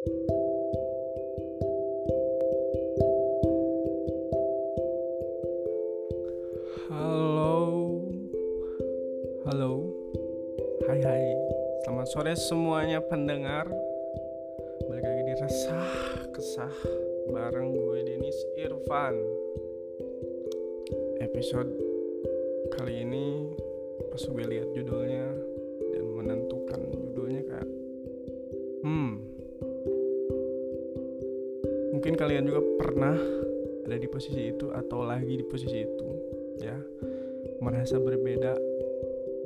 Halo, halo, hai hai, selamat sore semuanya pendengar. Balik lagi di resah kesah bareng gue Denis Irfan. Episode kali ini pas gue lihat judulnya dan menentukan mungkin kalian juga pernah ada di posisi itu atau lagi di posisi itu ya. Merasa berbeda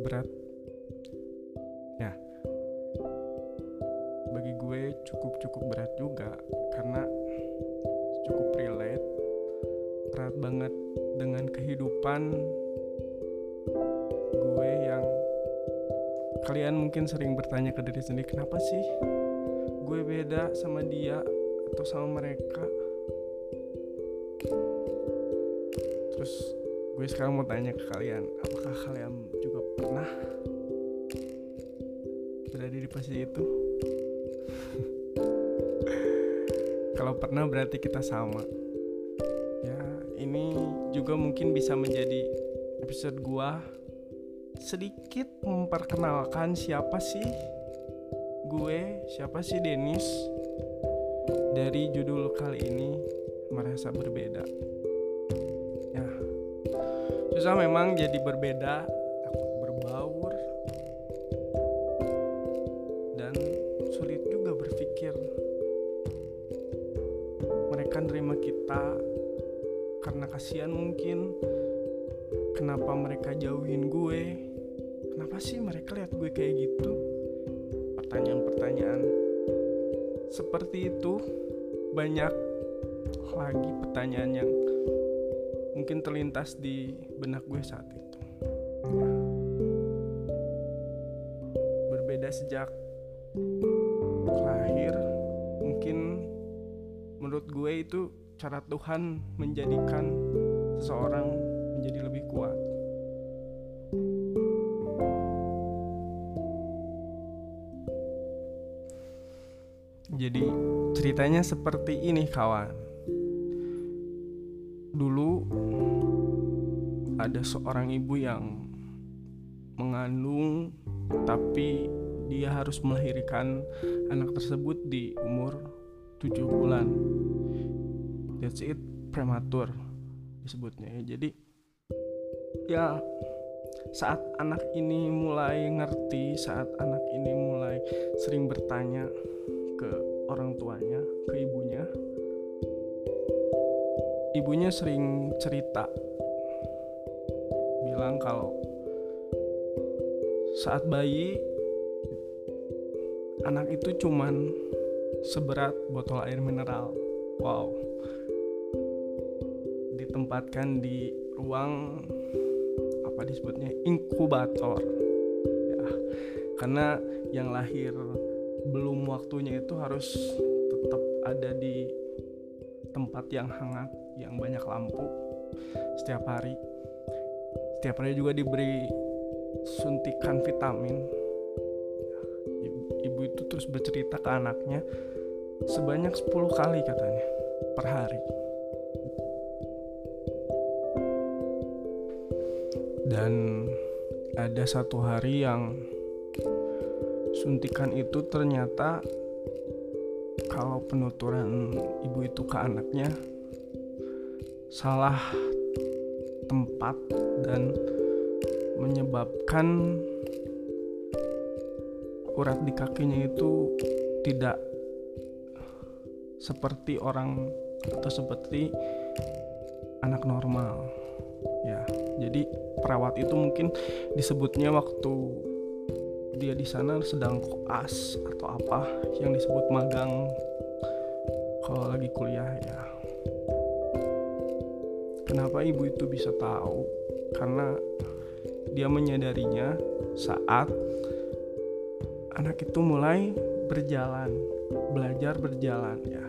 berat. Ya. Bagi gue cukup cukup berat juga karena cukup relate berat banget dengan kehidupan gue yang kalian mungkin sering bertanya ke diri sendiri kenapa sih gue beda sama dia atau sama mereka. Terus gue sekarang mau tanya ke kalian apakah kalian juga pernah berada di posisi itu? Kalau pernah berarti kita sama. Ya ini juga mungkin bisa menjadi episode gua. Sedikit memperkenalkan siapa sih gue siapa sih Denis dari judul kali ini merasa berbeda. Ya. Susah memang jadi berbeda takut berbaur. Dan sulit juga berpikir. Mereka nerima kita karena kasihan mungkin. Kenapa mereka jauhin gue? Kenapa sih mereka lihat gue kayak gitu? Pertanyaan-pertanyaan seperti itu banyak lagi pertanyaan yang mungkin terlintas di benak gue saat itu. Berbeda sejak lahir, mungkin menurut gue itu cara Tuhan menjadikan seseorang menjadi lebih kuat. Jadi ceritanya seperti ini kawan. Dulu ada seorang ibu yang mengandung Tapi dia harus melahirkan anak tersebut di umur 7 bulan. That's it prematur disebutnya ya. Jadi ya saat anak ini mulai ngerti Saat anak ini mulai sering bertanya ke orang tuanya, ke ibunya. Ibunya sering cerita bilang kalau saat bayi anak itu cuman seberat botol air mineral. Wow. Ditempatkan di ruang apa disebutnya inkubator. Ya. Karena yang lahir belum waktunya itu harus tetap ada di tempat yang hangat, yang banyak lampu setiap hari. Setiap hari juga diberi suntikan vitamin. Ibu itu terus bercerita ke anaknya sebanyak 10 kali katanya per hari. Dan ada satu hari yang suntikan itu ternyata kalau penuturan ibu itu ke anaknya salah tempat dan menyebabkan urat di kakinya itu tidak seperti orang atau seperti anak normal. Ya jadi perawat itu mungkin disebutnya waktu dia di sana sedang koas atau apa yang disebut magang kalau lagi kuliah ya. Kenapa ibu itu bisa tahu? Karena dia menyadarinya saat anak itu mulai berjalan belajar berjalan ya.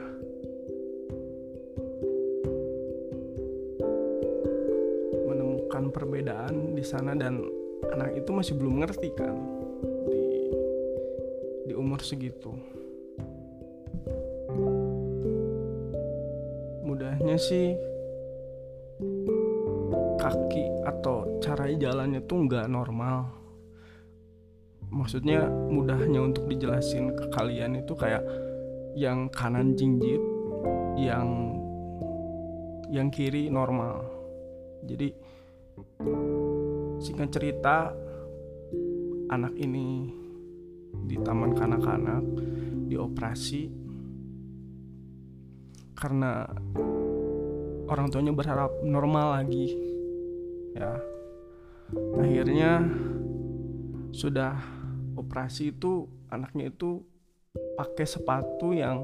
Menemukan perbedaan di sana dan anak itu masih belum ngerti kan umur segitu. Mudahnya sih kaki atau cara jalannya tuh nggak normal. Maksudnya mudahnya untuk dijelasin ke kalian itu kayak yang kanan jinjit yang yang kiri normal. Jadi singkat cerita anak ini di taman kanak-kanak dioperasi. Karena orang tuanya berharap normal lagi ya. Akhirnya sudah operasi itu anaknya itu pakai sepatu yang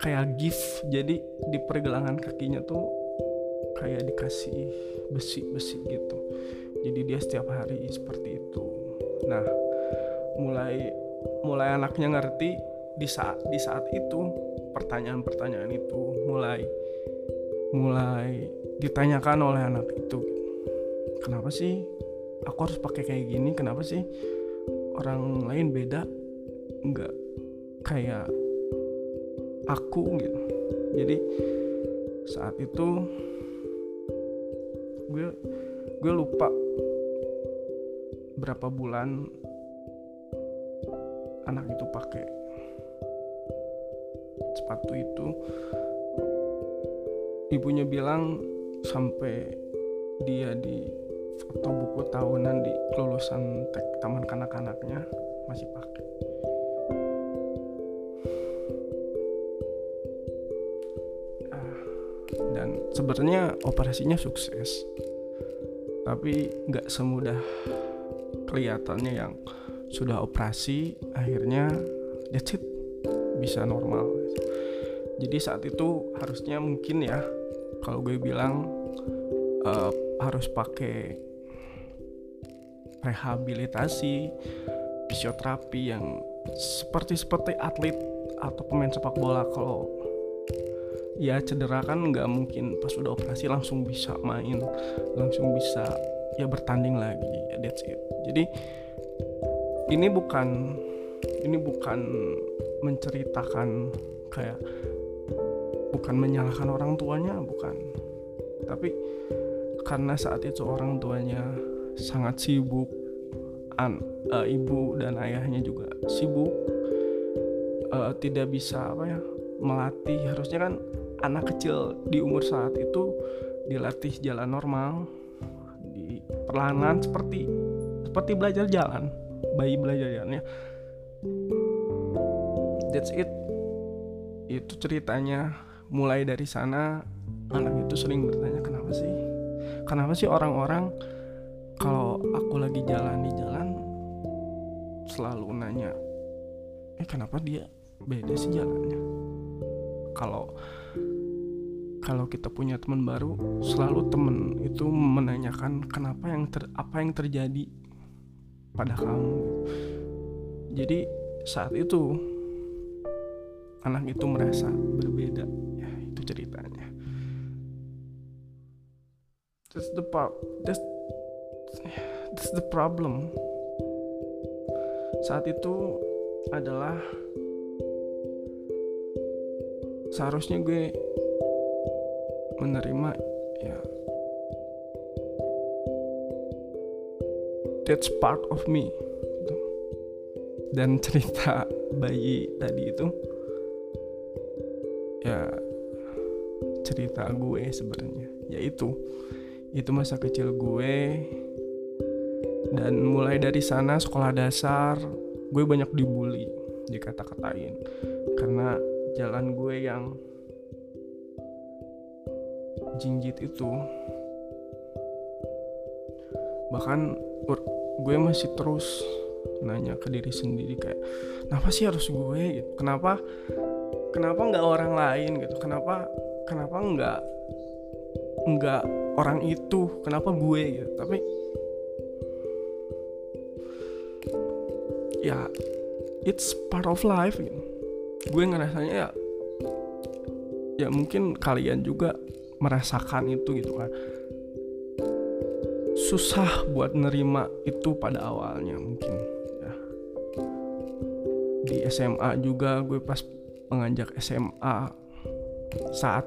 kayak gift jadi di pergelangan kakinya tuh kayak dikasih besi-besi gitu. Jadi dia setiap hari seperti itu. Nah mulai mulai anaknya ngerti di saat di saat itu pertanyaan-pertanyaan itu mulai mulai ditanyakan oleh anak itu. Kenapa sih aku harus pakai kayak gini? Kenapa sih orang lain beda? Nggak kayak aku gitu. Jadi saat itu gue gue lupa berapa bulan anak itu pakai sepatu itu. Ibunya bilang sampai dia di foto buku tahunan di kelulusan tek taman kanak-kanaknya masih pakai. Ah, dan sebenarnya operasinya sukses tapi nggak semudah kelihatannya yang sudah operasi akhirnya that's it. Bisa normal. Jadi saat itu harusnya mungkin ya kalau gue bilang uh, harus pakai rehabilitasi fisioterapi yang seperti seperti atlet atau pemain sepak bola. Kalau ya cedera kan nggak mungkin pas udah operasi langsung bisa main langsung bisa ya bertanding lagi. That's it. Jadi ini bukan ini bukan menceritakan kayak bukan menyalahkan orang tuanya bukan. Tapi karena saat itu orang tuanya sangat sibuk an, uh, ibu dan ayahnya juga sibuk uh, tidak bisa apa ya melatih. Harusnya kan anak kecil di umur saat itu dilatih jalan normal di perlahan seperti seperti belajar jalan bayi belajar jalannya that's it. Itu ceritanya. Mulai dari sana anak itu sering bertanya kenapa sih? Kenapa sih orang-orang kalau aku lagi jalan di jalan selalu nanya eh kenapa dia beda sih jalannya kalau kalau kita punya teman baru selalu temen itu menanyakan kenapa yang ter, apa yang terjadi pada kamu. Jadi saat itu anak itu merasa berbeda. Ya itu ceritanya. That's the that's that's the problem. Saat itu adalah seharusnya gue menerima ya that's part of me gitu. dan cerita bayi tadi itu ya cerita gue sebenarnya yaitu itu masa kecil gue dan mulai dari sana sekolah dasar gue banyak dibully dikata-katain karena jalan gue yang jinjit itu bahkan gue masih terus nanya ke diri sendiri kayak kenapa sih harus gue? Gitu. Kenapa kenapa nggak orang lain? Gitu. Kenapa kenapa nggak nggak orang itu? Kenapa gue? Gitu. Tapi ya it's part of life gitu. Gue ngerasanya ya ya mungkin kalian juga merasakan itu gitu kan susah buat nerima itu pada awalnya mungkin ya. Di SMA juga gue pas menganjak SMA saat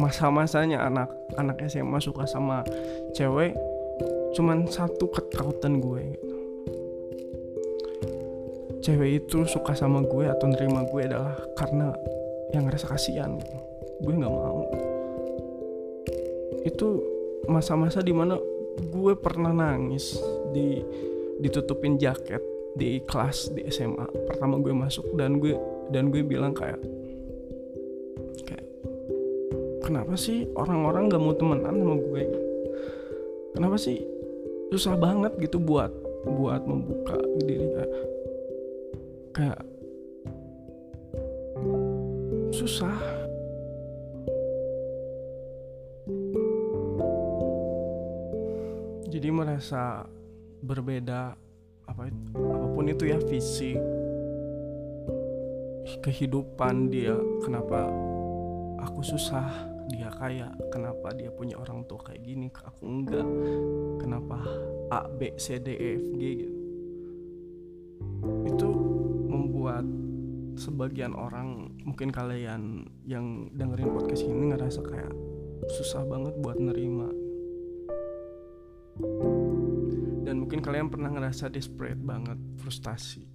masa-masanya anak anak SMA suka sama cewek cuman satu ketakutan gue gitu. cewek itu suka sama gue atau nerima gue adalah karena yang ngerasa kasihan gitu. Gue nggak mau. Itu masa-masa di mana gue pernah nangis di ditutupin jaket di kelas di SMA pertama gue masuk dan gue dan gue bilang kayak kayak kenapa sih orang-orang gak mau temenan sama gue? Kenapa sih susah banget gitu buat buat membuka diri kayak kayak susah jadi merasa berbeda apa apa pun itu ya fisik kehidupan dia kenapa aku susah dia kaya kenapa dia punya orang tua kayak gini aku enggak kenapa A B C D E F G gitu. Itu membuat sebagian orang mungkin kalian yang dengerin podcast ini ngerasa kayak susah banget buat nerima dan mungkin kalian pernah ngerasa desperate banget frustasi.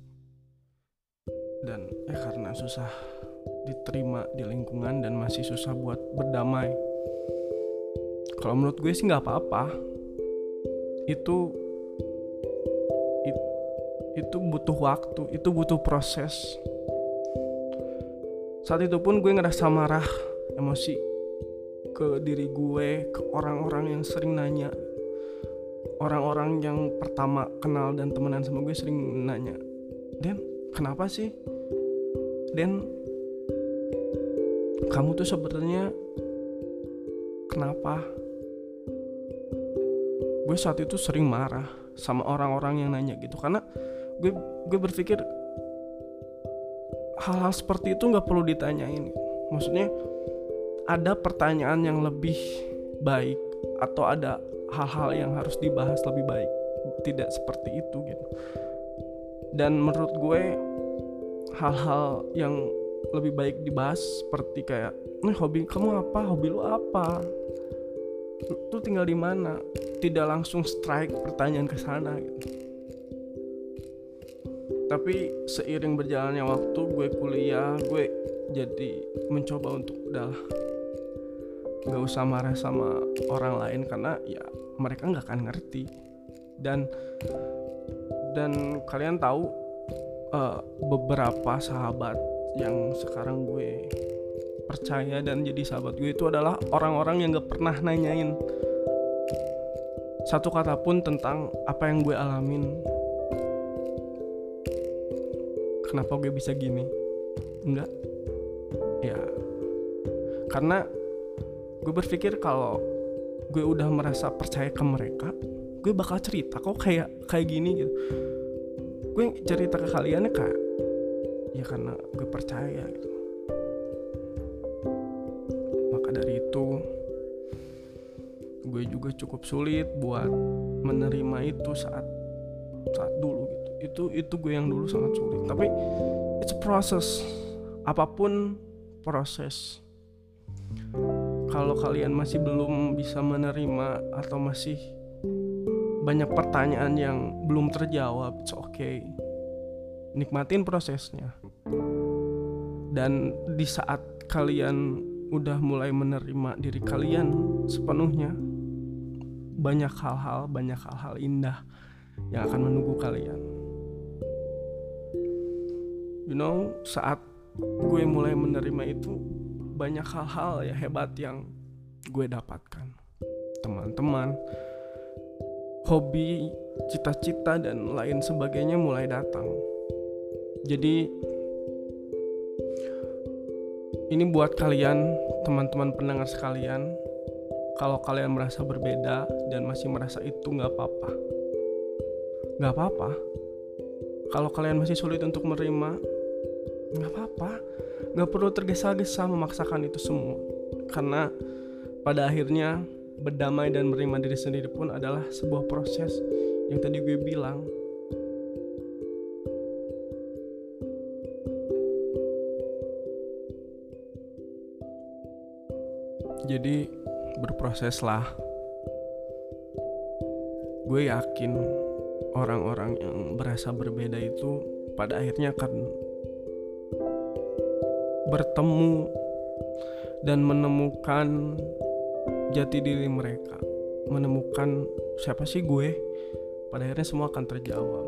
Dan ya karena susah diterima di lingkungan dan masih susah buat berdamai. Kalau menurut gue sih nggak apa-apa. Itu it, itu butuh waktu itu butuh proses. Saat itu pun gue ngerasa marah emosi ke diri gue ke orang-orang yang sering nanya orang-orang yang pertama kenal dan temenan sama gue sering nanya Den kenapa sih? Den kamu tuh sebenarnya kenapa? Gue saat itu sering marah sama orang-orang yang nanya gitu karena gue gue berpikir hal-hal seperti itu nggak perlu ditanyain. Maksudnya ada pertanyaan yang lebih baik atau ada hal-hal yang harus dibahas lebih baik. Tidak seperti itu gitu. Dan menurut gue hal-hal yang lebih baik dibahas seperti kayak nih hobi kamu apa? Hobi lu apa? Lu tinggal di mana? Tidak langsung strike pertanyaan ke sana gitu. Tapi seiring berjalannya waktu gue kuliah gue jadi mencoba untuk udah nggak usah marah sama orang lain karena ya mereka nggak akan ngerti. Dan dan kalian tahu uh, beberapa sahabat yang sekarang gue percaya dan jadi sahabat gue itu adalah orang-orang yang gak pernah nanyain satu kata pun tentang apa yang gue alamin. Kenapa gue bisa gini? Enggak ya. Karena gue berpikir kalau gue udah merasa percaya ke mereka gue bakal cerita kok kayak kayak gini gitu. Gue cerita ke kalian ya kak ya karena gue percaya gitu. Maka dari itu gue juga cukup sulit buat menerima itu saat saat dulu gitu. Itu itu gue yang dulu sangat sulit. Tapi it's a process. Apa pun proses kalau kalian masih belum bisa menerima atau masih banyak pertanyaan yang belum terjawab, it's okay. Nikmatin prosesnya. Dan di saat kalian udah mulai menerima diri kalian sepenuhnya, banyak hal-hal, banyak hal-hal indah yang akan menunggu kalian. You know, saat gue mulai menerima itu, banyak hal-hal ya hebat yang gue dapatkan. Teman-teman hobi cita-cita dan lain sebagainya mulai datang. Jadi ini buat kalian teman-teman pendengar sekalian kalau kalian merasa berbeda dan masih merasa itu nggak apa-apa. Nggak apa-apa. Kalau kalian masih sulit untuk menerima nggak apa-apa nggak perlu tergesa-gesa memaksakan itu semua. Karena pada akhirnya berdamai dan menerima diri sendiri pun adalah sebuah proses yang tadi gue bilang. Jadi berproseslah. Gue yakin orang-orang yang berasa berbeda itu pada akhirnya akan bertemu dan menemukan jati diri mereka. Menemukan siapa sih gue? Pada akhirnya semua akan terjawab.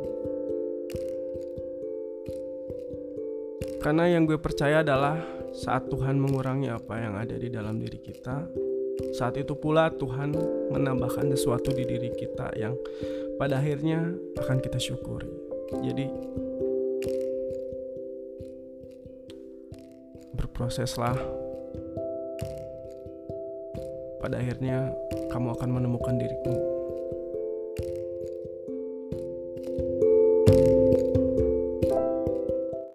Karena yang gue percaya adalah saat Tuhan mengurangi apa yang ada di dalam diri kita saat itu pula Tuhan menambahkan sesuatu di diri kita yang pada akhirnya akan kita syukuri. Jadi berproseslah pada akhirnya kamu akan menemukan dirimu